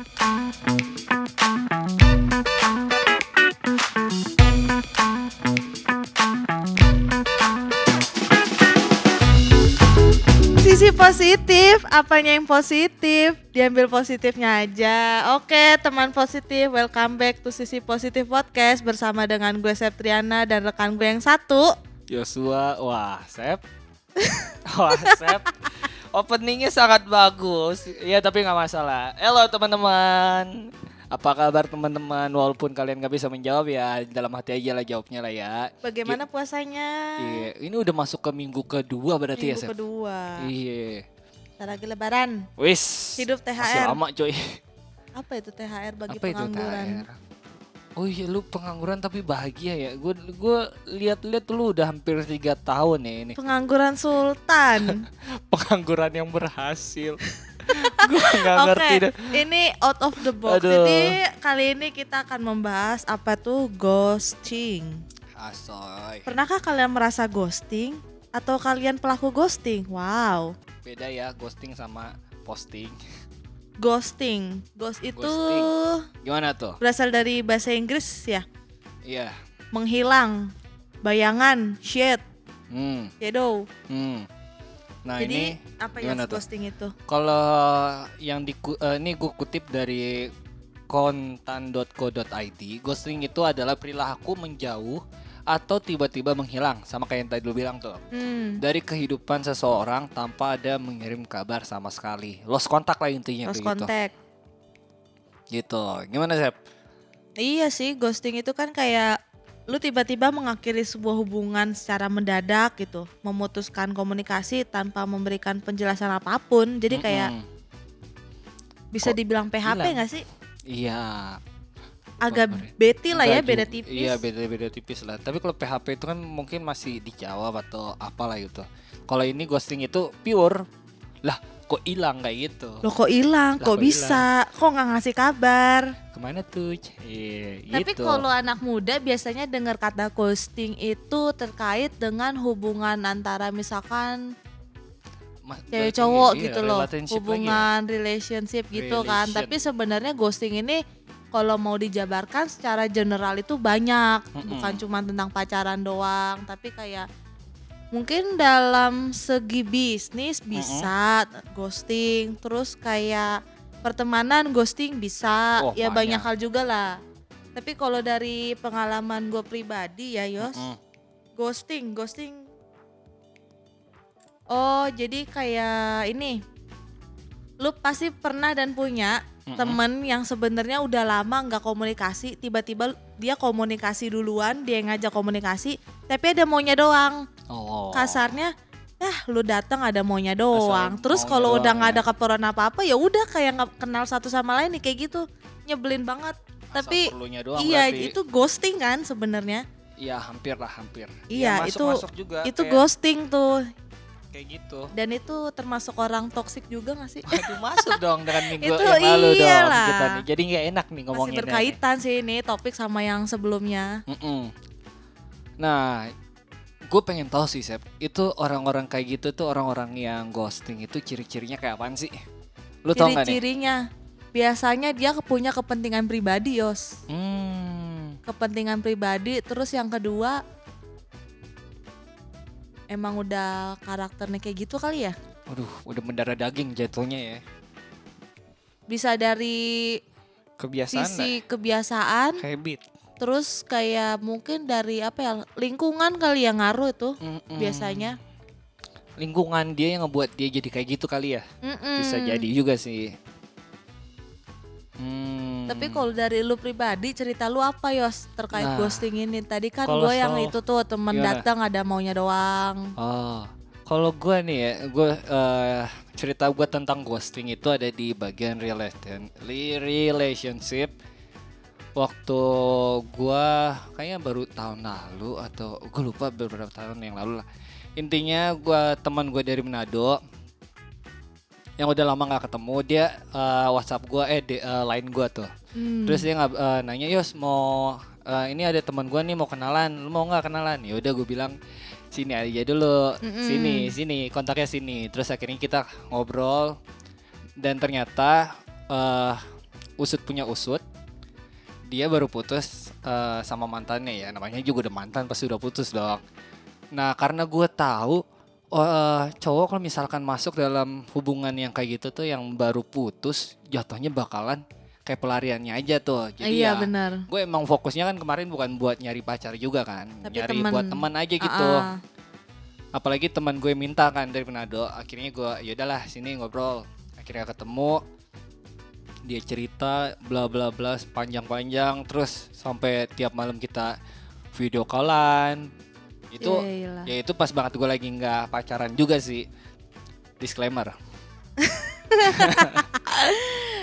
Sisi positif, apanya yang positif? Diambil positifnya aja. Oke, teman positif, welcome back to Sisi Positif Podcast bersama dengan gue Septriana dan rekan gue yang satu. Yosua, wah, Sep. wah, Sep. Openingnya sangat bagus. Ya, tapi nggak masalah. Halo teman-teman. Apa kabar teman-teman? Walaupun kalian nggak bisa menjawab ya, dalam hati aja lah jawabnya lah ya. Bagaimana puasanya? Iya, ini udah masuk ke minggu kedua berarti ya, Minggu Sep. kedua. Iya. Lagi lebaran. Wis. Hidup Masih THR. lama, coy. Apa itu THR bagi Apa itu pengangguran? THR? Oh iya lu pengangguran tapi bahagia ya. Gue gue lihat-lihat lu udah hampir tiga tahun ya ini. Pengangguran sultan. Pengangguran yang berhasil. gue nggak Oke, ngerti deh. ini out of the box. Aduh. Jadi kali ini kita akan membahas apa tuh ghosting. Asoy. Pernahkah kalian merasa ghosting? Atau kalian pelaku ghosting? Wow. Beda ya ghosting sama posting. Ghosting. Ghost itu Ghosting. Gimana tuh? berasal dari bahasa Inggris ya. Iya. Menghilang. Bayangan, shit, Hmm. shadow. Hmm. Nah Jadi ini apa ya gimana tuh? ghosting itu? kalau yang di ini gue kutip dari kontan.co.id, ghosting itu adalah perilaku menjauh atau tiba-tiba menghilang, sama kayak yang tadi lu bilang tuh. Hmm. Dari kehidupan seseorang tanpa ada mengirim kabar sama sekali. Lost kontak lah intinya Lost kayak gitu. contact. Gitu. Gimana, Sep? Iya sih, ghosting itu kan kayak lu tiba-tiba mengakhiri sebuah hubungan secara mendadak gitu, memutuskan komunikasi tanpa memberikan penjelasan apa pun. Jadi kayak Mm-mm. bisa Kok dibilang PHP nggak sih? Iya. Agak Kemarin. beti lah ya, beda tipis. Iya beda-beda tipis lah. Tapi kalau PHP itu kan mungkin masih dijawab atau apalah gitu. Kalau ini ghosting itu pure. Lah kok hilang kayak gitu? Loh kok hilang? Kok kok bisa? Kok nggak ngasih kabar? Ke mana tuh? C- Iya Tapi gitu. kalau anak muda biasanya dengar kata ghosting itu terkait dengan hubungan antara misalkan cewek cowok iya, gitu loh relationship ya? hubungan relationship gitu kan Relation. tapi sebenarnya ghosting ini kalau mau dijabarkan secara general itu banyak Mm-mm. bukan cuma tentang pacaran doang tapi kayak mungkin dalam segi bisnis bisa ghosting terus kayak pertemanan ghosting bisa Oh, ya banyak banyak. hal juga lah tapi kalau dari pengalaman gue pribadi ya Yos Mm-mm. ghosting ghosting oh jadi kayak ini lu pasti pernah dan punya Mm-mm. temen yang sebenarnya udah lama nggak komunikasi tiba-tiba dia komunikasi duluan dia ngajak komunikasi tapi ada maunya doang Oh. kasarnya ya lu datang ada maunya doang Asal terus kalau udah nggak ada keperluan apa apa ya udah kayak nggak kenal satu sama lain nih kayak gitu nyebelin banget Asal tapi doang iya berarti. itu ghosting kan sebenarnya Iya hampir lah hampir. Iya, Ya, itu- masuk juga itu kayak, ghosting tuh kayak gitu. dan itu termasuk orang toksik juga gak sih? Waduh masuk dong dengan minggu Itu yang lalu dong iyalah. kita nih. Jadi nggak enak nih Masih ngomongin berkaitan sih ini topik sama yang sebelumnya. Mm-mm. Nah, gue pengen tahu sih Sep, itu orang-orang kayak gitu tuh orang-orang yang ghosting itu ciri-cirinya kayak apaan sih? Lu tau gak nih? Ciri-cirinya biasanya dia punya kepentingan pribadi, Yos. Hmm, Kepentingan pribadi terus yang kedua emang udah karakternya kayak gitu kali ya? waduh, udah mendarah daging jatuhnya ya. Bisa dari Kebiasaan sisi kebiasaan, lah, habit. terus kayak mungkin dari apa ya lingkungan kali yang ngaruh itu Mm-mm. biasanya. Lingkungan dia yang ngebuat dia jadi kayak gitu kali ya. Mm-mm. Bisa jadi juga sih. Hmm. Tapi kalau dari lu pribadi cerita lu apa Yos terkait Nah, ghosting ini? Tadi kan gue yang itu tuh temen Gimana? datang ada maunya doang. Oh, kalau gue nih ya, gue eh, cerita gue tentang ghosting itu ada di bagian relation, relationship. Waktu gue kayaknya baru tahun lalu atau gue lupa beberapa tahun yang lalu lah. Intinya gue teman gue dari Manado yang udah lama nggak ketemu dia eh, WhatsApp gue eh di, eh, line gue tuh. Hmm. Terus dia nggak eh, nanya Yos mau eh, ini ada teman gue nih mau kenalan, lu mau nggak kenalan? Ya udah gue bilang sini aja dulu, Mm-mm. sini sini kontaknya sini. Terus akhirnya kita ngobrol dan ternyata eh usut punya usut dia baru putus eh, sama mantannya ya namanya juga udah mantan pasti udah putus dong nah karena gue tahu oh, eh, cowok kalau misalkan masuk dalam hubungan yang kayak gitu tuh yang baru putus jatuhnya bakalan kayak pelariannya aja tuh jadi iya ya benar. gue emang fokusnya kan kemarin bukan buat nyari pacar juga kan Tapi nyari temen. buat teman aja gitu Ah, ah. apalagi teman gue minta kan dari Manado akhirnya gue yaudahlah sini ngobrol akhirnya ketemu dia cerita bla bla bla panjang-panjang terus sampai tiap malam kita video callan itu Yelah. ya itu pas banget gue lagi nggak pacaran juga sih disclaimer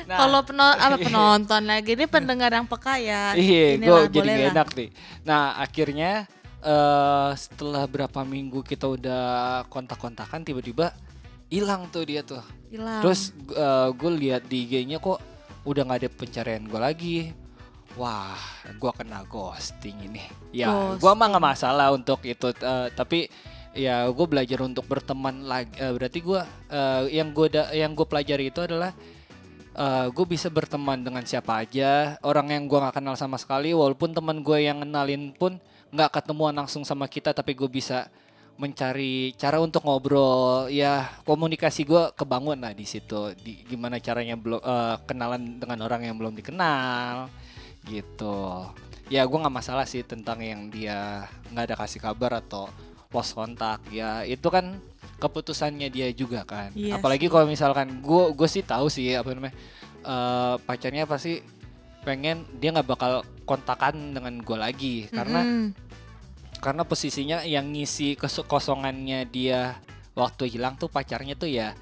Nah, Kalau penon apa penonton lagi ini pendengar yang peka ya. Iya, gue jadi gak enak nih. Nah, akhirnya eh setelah berapa minggu kita udah kontak-kontakan, tiba-tiba hilang tuh dia tuh. Hilang. Terus gue lihat di IG-nya kok udah nggak ada pencarian gue lagi. Wah, gue kena ghosting ini. Ya, gue mah nggak masalah untuk itu, eh, tapi ya gue belajar untuk berteman lagi. Eh, berarti gue yang gue yang gue pelajari itu adalah gue bisa berteman dengan siapa aja orang yang gue nggak kenal sama sekali walaupun teman gue yang kenalin pun nggak ketemuan langsung sama kita tapi gue bisa mencari cara untuk ngobrol ya komunikasi gue kebangun lah di situ di gimana caranya belum eh, kenalan dengan orang yang belum dikenal gitu. Ya gue nggak masalah sih tentang yang dia nggak ada kasih kabar atau lost kontak. Ya itu kan keputusannya dia juga kan. Iya apalagi kalau misalkan gue gue sih tahu sih apa namanya eh, pacarnya pasti pengen dia nggak bakal kontakan dengan gue lagi. Karena Mm-mm. karena posisinya yang ngisi kekosongannya dia waktu hilang tuh pacarnya tuh ya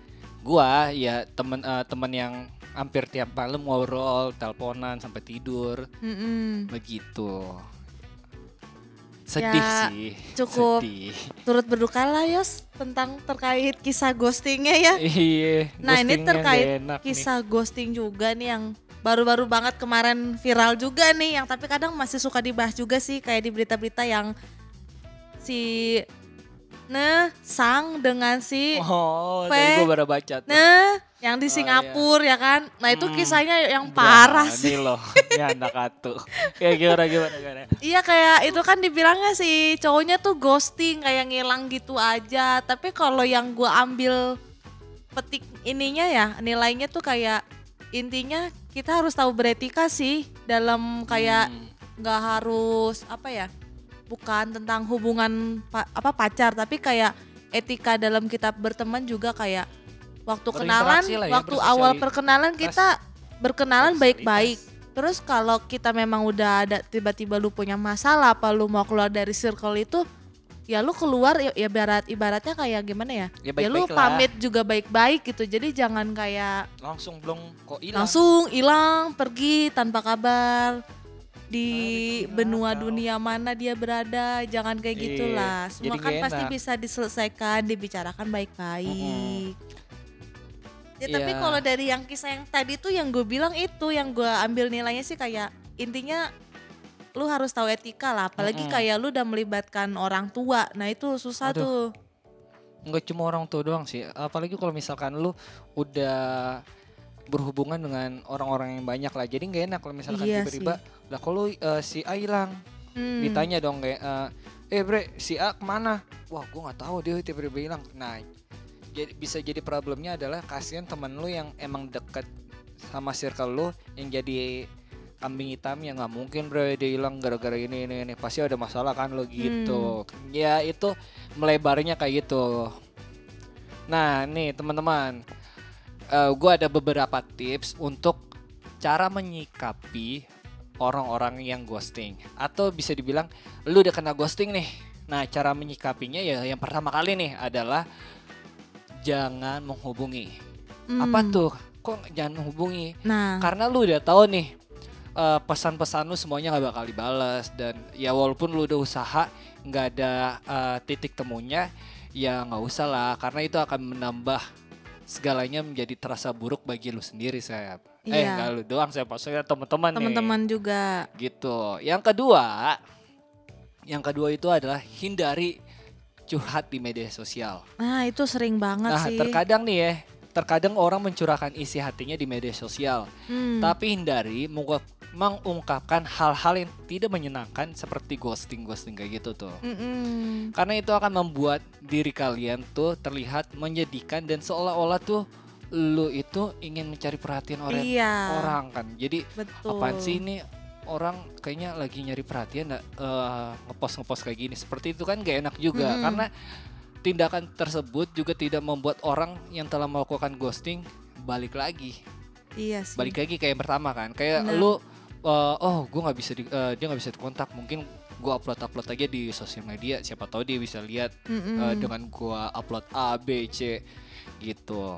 gua ya temen eh, temen yang hampir tiap malam ngobrol teleponan sampai tidur Mm-mm. begitu sedih Ya, sih cukup sedih. turut berduka lah Yos tentang terkait kisah ghostingnya ya. iya Nah ini terkait enak nih. kisah ghosting juga nih yang baru-baru banget kemarin viral juga nih yang tapi kadang masih suka dibahas juga sih kayak di berita-berita yang si Nah Sang dengan si oh tadi gua baru baca tuh Nah yang di Oh, Singapura ya kan Nah itu Hmm. kisahnya yang parah Berani sih loh ya anak atu ya gimana gimana gimana Iya kayak itu kan dibilangnya si cowoknya tuh ghosting kayak ngilang gitu aja. Tapi kalau yang gua ambil petik ininya ya nilainya tuh kayak intinya kita harus tahu beretika sih dalam kayak Hmm. nggak harus apa ya bukan tentang hubungan pa- apa pacar tapi kayak etika dalam kita berteman juga kayak waktu kenalan ya, waktu awal perkenalan kita berkenalan baik-baik. Terus kalau kita memang udah ada tiba-tiba lu punya masalah apa lu mau keluar dari circle itu ya lu keluar ya, ya ibarat ibaratnya kayak gimana ya? Ya ya lu baik-baik lah. pamit juga baik-baik gitu. Jadi jangan kayak langsung belum kok hilang? langsung hilang pergi tanpa kabar. Di Tarik benua kau. dunia mana dia berada jangan kayak Iya, gitulah. semua kan pasti bisa diselesaikan dibicarakan baik-baik ya tapi Iya. kalau dari yang kisah yang tadi tuh yang gue bilang itu yang gue ambil nilainya sih kayak intinya lu harus tahu etika lah apalagi Mm-mm. kayak lu udah melibatkan orang tua nah itu susah Aduh. tuh nggak cuma orang tua doang sih apalagi kalau misalkan lu udah berhubungan dengan orang-orang yang banyak lah jadi nggak enak kalau misalkan Iya tiba-tiba lah kalau eh, si A hilang Hmm. ditanya dong kayak eh, eh bre si A ke mana wah gua nggak tahu dia tiba-tiba hilang nah jadi bisa jadi problemnya adalah kasihan teman lu yang emang deket sama circle lu yang jadi kambing hitam yang nggak mungkin bro dia hilang gara-gara ini ini ini. Pasti ada masalah kan lo gitu. Ya itu melebarnya kayak gitu. Nah nih teman-teman eh gue ada beberapa tips untuk cara menyikapi orang-orang yang ghosting. Atau bisa dibilang lu udah kena ghosting nih. Nah cara menyikapinya ya yang pertama kali nih adalah jangan menghubungi. Apa Hmm. tuh? Kok jangan menghubungi? Nah. Karena lu udah tahu nih eh, pesan-pesan lu semuanya nggak bakal dibalas dan ya walaupun lu udah usaha nggak ada eh, titik temunya ya nggak usah lah. Karena itu akan menambah segalanya menjadi terasa buruk bagi lu sendiri saya eh Iya. nggak lu doang saya maksudnya teman-teman nih. Teman-teman juga. Gitu. Yang kedua yang kedua itu adalah hindari curhat di media sosial nah itu sering banget nah sih terkadang nih ya terkadang orang mencurahkan isi hatinya di media sosial, Hmm. tapi hindari mengungkapkan hal-hal yang tidak menyenangkan seperti ghosting-ghosting kayak gitu tuh. Mm-mm. Karena itu akan membuat diri kalian tuh terlihat menyedihkan dan seolah-olah tuh lu itu ingin mencari perhatian orang Iya. orang kan. Jadi Betul. apaan sih ini orang kayaknya lagi nyari perhatian nggak, eh, ngepost ngepost kayak gini seperti itu kan gak enak juga Mm-mm. karena tindakan tersebut juga tidak membuat orang yang telah melakukan ghosting balik lagi Iya sih. balik lagi kayak yang pertama kan kayak Benar. lu eh, oh gue nggak bisa di, eh, dia nggak bisa dikontak mungkin gue upload upload aja di sosial media siapa tahu dia bisa lihat Mm-mm. eh, dengan gue upload A B C gitu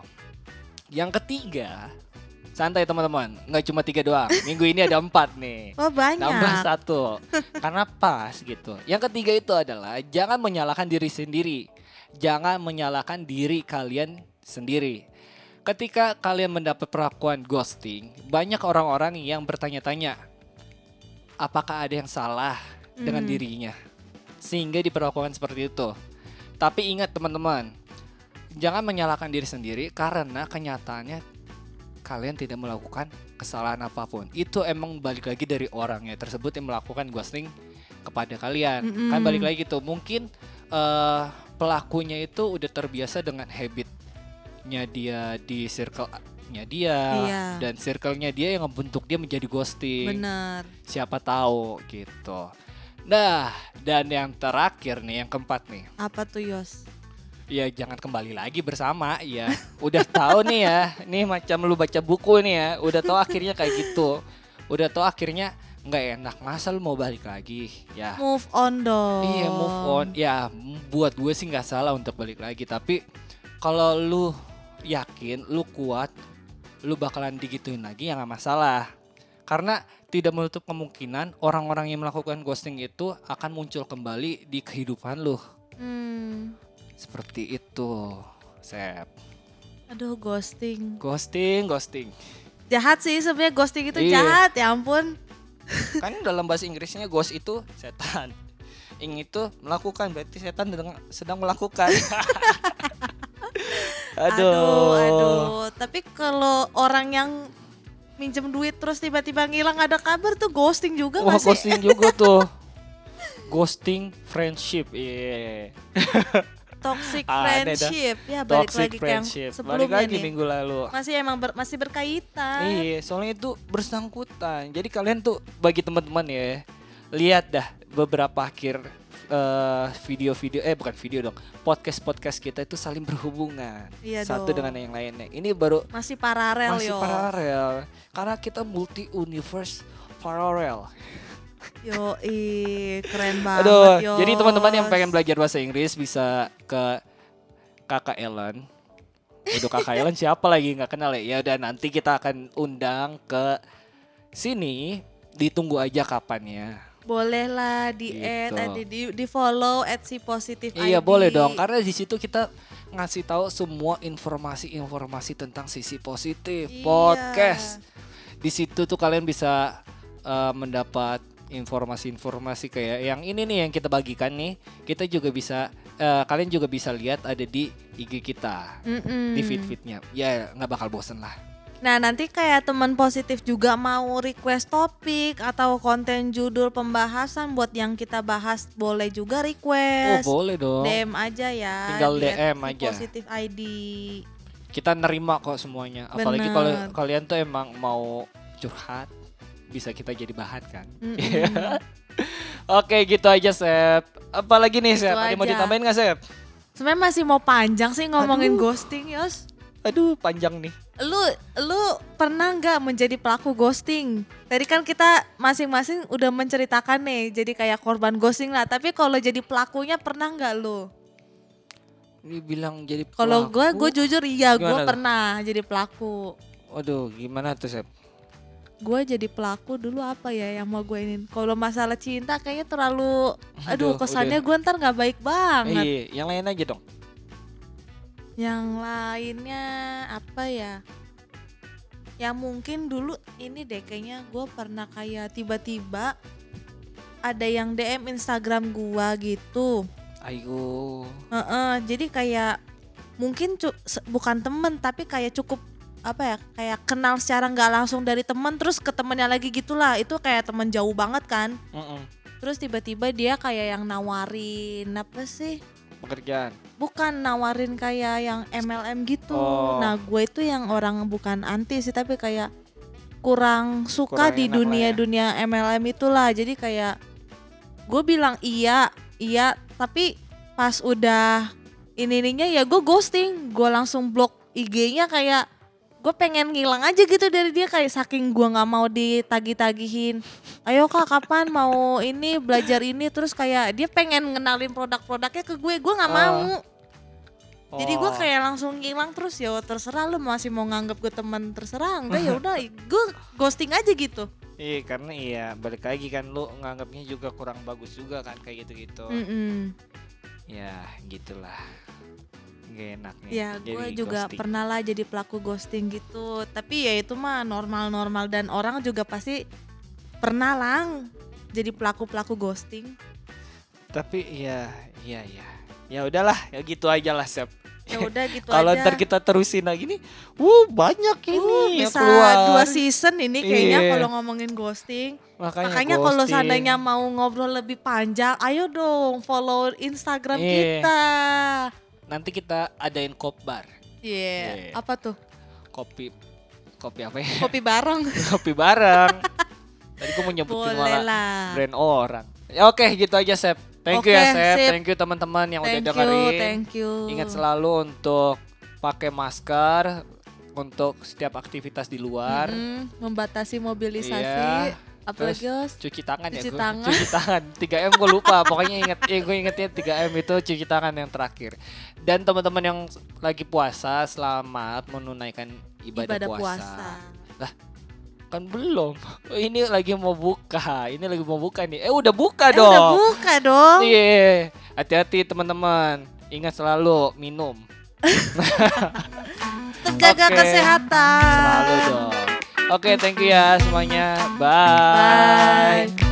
yang ketiga santai teman-teman. Nggak cuma tiga doang. Minggu ini ada empat nih. Oh banyak. Nambah satu. Karena pas gitu. Yang ketiga itu adalah Jangan menyalahkan diri sendiri. Jangan menyalahkan diri kalian sendiri. Ketika kalian mendapat perlakuan ghosting Banyak orang-orang yang bertanya-tanya Apakah ada yang salah dengan Hmm. dirinya? Sehingga diperlakukan seperti itu. Tapi ingat teman-teman Jangan menyalahkan diri sendiri Karena kenyataannya Kalian tidak melakukan kesalahan apa pun. Itu emang balik lagi dari orangnya tersebut yang melakukan ghosting kepada kalian. Mm-mm. Kan balik lagi tuh mungkin eh, pelakunya itu udah terbiasa dengan habitnya dia di circle-nya dia Iya. dan circle-nya dia yang membentuk dia menjadi ghosting. Bener. Siapa tahu gitu. Nah, dan yang terakhir nih, yang keempat nih. Apa tuh Yos? Ya jangan kembali lagi bersama ya. Udah tahu nih ya. Nih macam lu baca buku nih ya. Udah tahu akhirnya kayak gitu. Udah tahu akhirnya nggak enak. Masa lu mau balik lagi? Ya. Move on dong. Iya move on. Ya buat gue sih nggak salah untuk balik lagi. Tapi kalau lu yakin, lu kuat, lu bakalan digituin lagi ya nggak masalah. Karena tidak menutup kemungkinan orang-orang yang melakukan ghosting itu akan muncul kembali di kehidupan lu. Hmm. Seperti itu, Sep. Aduh ghosting. Ghosting, ghosting. Jahat sih sebenarnya ghosting itu Iya. jahat ya ampun. Kan dalam bahasa Inggrisnya ghost itu setan. Ing itu melakukan berarti setan sedang, melakukan. Aduh, aduh. Tapi kalau orang yang minjem duit terus tiba-tiba ngilang ada kabar tuh ghosting juga Wah, sih? ghosting juga tuh. Ghosting friendship. Iya. Toxic dah. friendship. Ya balik Toxic lagi ke yang friendship. Balik sebelumnya lagi nih. minggu lalu. Masih emang ber- masih berkaitan. Iya, soalnya itu bersangkutan. Jadi kalian tuh bagi teman-teman ya, lihat dah beberapa akhir eh, video-video eh bukan video dong, podcast-podcast kita itu saling berhubungan Iya satu dong. dengan yang lainnya. Ini baru Masih paralel masih yo. paralel karena kita multi universe paralel. Yo, ih, keren banget Aduh, yo. jadi teman-teman yang pengen belajar bahasa Inggris bisa ke Kakak Ellen. Itu Kakak Ellen siapa lagi nggak kenal ya? Ya udah nanti kita akan undang ke sini. Ditunggu aja kapannya. Boleh lah di Gitu. add, eh, di, di follow at si positif Iya ID. boleh dong, karena di situ kita ngasih tahu semua informasi-informasi tentang sisi positif Iya. podcast. Di situ tuh kalian bisa eh, mendapat informasi-informasi kayak yang ini nih yang kita bagikan nih. Kita juga bisa, eh, kalian juga bisa lihat ada di IG kita, Mm-mm. di feed-feednya. Ya nggak bakal bosen lah. Nah nanti kayak teman positif juga mau request topik atau konten judul pembahasan buat yang kita bahas boleh juga Oh request. boleh dong. DM aja ya. Tinggal DM aja. Positif ID. Kita nerima kok semuanya. Apalagi kalau kalian tuh emang mau curhat, bisa kita jadi bahan kan. Mm-mm. Oke gitu aja Sep Apalagi nih Gitu Sep Ada mau ditambahin gak Sep? Sebenarnya masih mau panjang sih ngomongin Aduh. ghosting Yos. Aduh panjang nih Lu lu pernah nggak menjadi pelaku ghosting? Tadi kan kita masing-masing udah menceritakan nih jadi kayak korban ghosting lah. Tapi kalau jadi pelakunya pernah nggak lu? Ini bilang jadi Kalau gue, pelaku. gue jujur iya gue pernah jadi pelaku. Waduh gimana tuh Sep? Gue jadi pelaku dulu apa ya yang mau gue ini? Kalau masalah cinta kayaknya terlalu, aduh, Aduh, kesannya gue ntar nggak baik banget. Iya yang lain aja dong Yang lainnya apa ya? Ya mungkin dulu ini deh kayaknya gue pernah kayak tiba-tiba ada yang DM Instagram gua gitu. Ayo Heeh, jadi kayak mungkin bukan temen tapi kayak cukup apa ya kayak kenal secara nggak langsung dari temen terus ke temennya lagi gitulah. Itu kayak temen jauh banget kan. Mm-mm. terus tiba-tiba dia kayak yang nawarin apa sih? Pekerjaan? Bukan nawarin kayak yang MLM gitu. Oh. nah gue itu yang orang bukan anti sih tapi kayak kurang suka Kurang di dunia ya. dunia MLM itulah. Jadi kayak gue bilang iya iya tapi pas udah ini ininya ya gue ghosting. Gue langsung blok IG-nya kayak gue pengen ngilang aja gitu dari dia kayak saking gue nggak mau ditagih-tagihin ayo kak kapan mau ini belajar ini terus kayak dia pengen ngenalin produk-produknya ke gue gue nggak Oh. mau jadi gue Oh. kayak langsung ngilang terus ya terserah lu masih mau nganggap gue teman terserah enggak ya udah gue ghosting aja gitu Iya karena iya balik lagi kan lu nganggapnya juga kurang bagus juga kan kayak gitu-gitu. Mm-mm. Ya gitulah. Gak enak nih. Ya gue juga ghosting. pernah lah jadi pelaku ghosting gitu Tapi ya itu mah normal-normal dan orang juga pasti pernah lang jadi pelaku-pelaku ghosting Tapi iya iya iya. Ya udahlah ya gitu aja lah Sep. Ya udah gitu Kalau ntar kita terusin lagi nih, wuh banyak Uh, ini yang bisa keluar. dua season ini kayaknya Iya. kalau ngomongin ghosting Makanya, Makanya kalau seandainya mau ngobrol lebih panjang Ayo dong follow Instagram Iya. kita nanti kita adain kopbar, Iya Iya. Apa tuh? kopi kopi apa ya? Kopi bareng kopi bareng. Tadi gue mau nyebutin Boleh malah lah brand orang. Ya oke gitu aja Sep. Thank you ya Sep. sip. Thank you teman-teman yang udah Thank you, dengerin. thank you Ingat selalu untuk pakai masker untuk setiap aktivitas di luar. Mm-mm, Membatasi mobilisasi Iya. Apalagi Terus cuci tangan ya Cuci gua. tangan. Cuci tangan. 3M gue lupa Pokoknya inget ya gue ingetnya 3M itu cuci tangan yang terakhir. Dan teman-teman yang lagi puasa Selamat menunaikan ibadah, Ibadah puasa. puasa. Kan belum. Oh, Ini lagi mau buka. Ini lagi mau buka nih. Eh udah buka Eh dong. udah buka dong. Iya. Hati-hati teman-teman. Ingat selalu minum. Jaga Oke. kesehatan. Selalu dong Oke thank you ya semuanya. Bye, Bye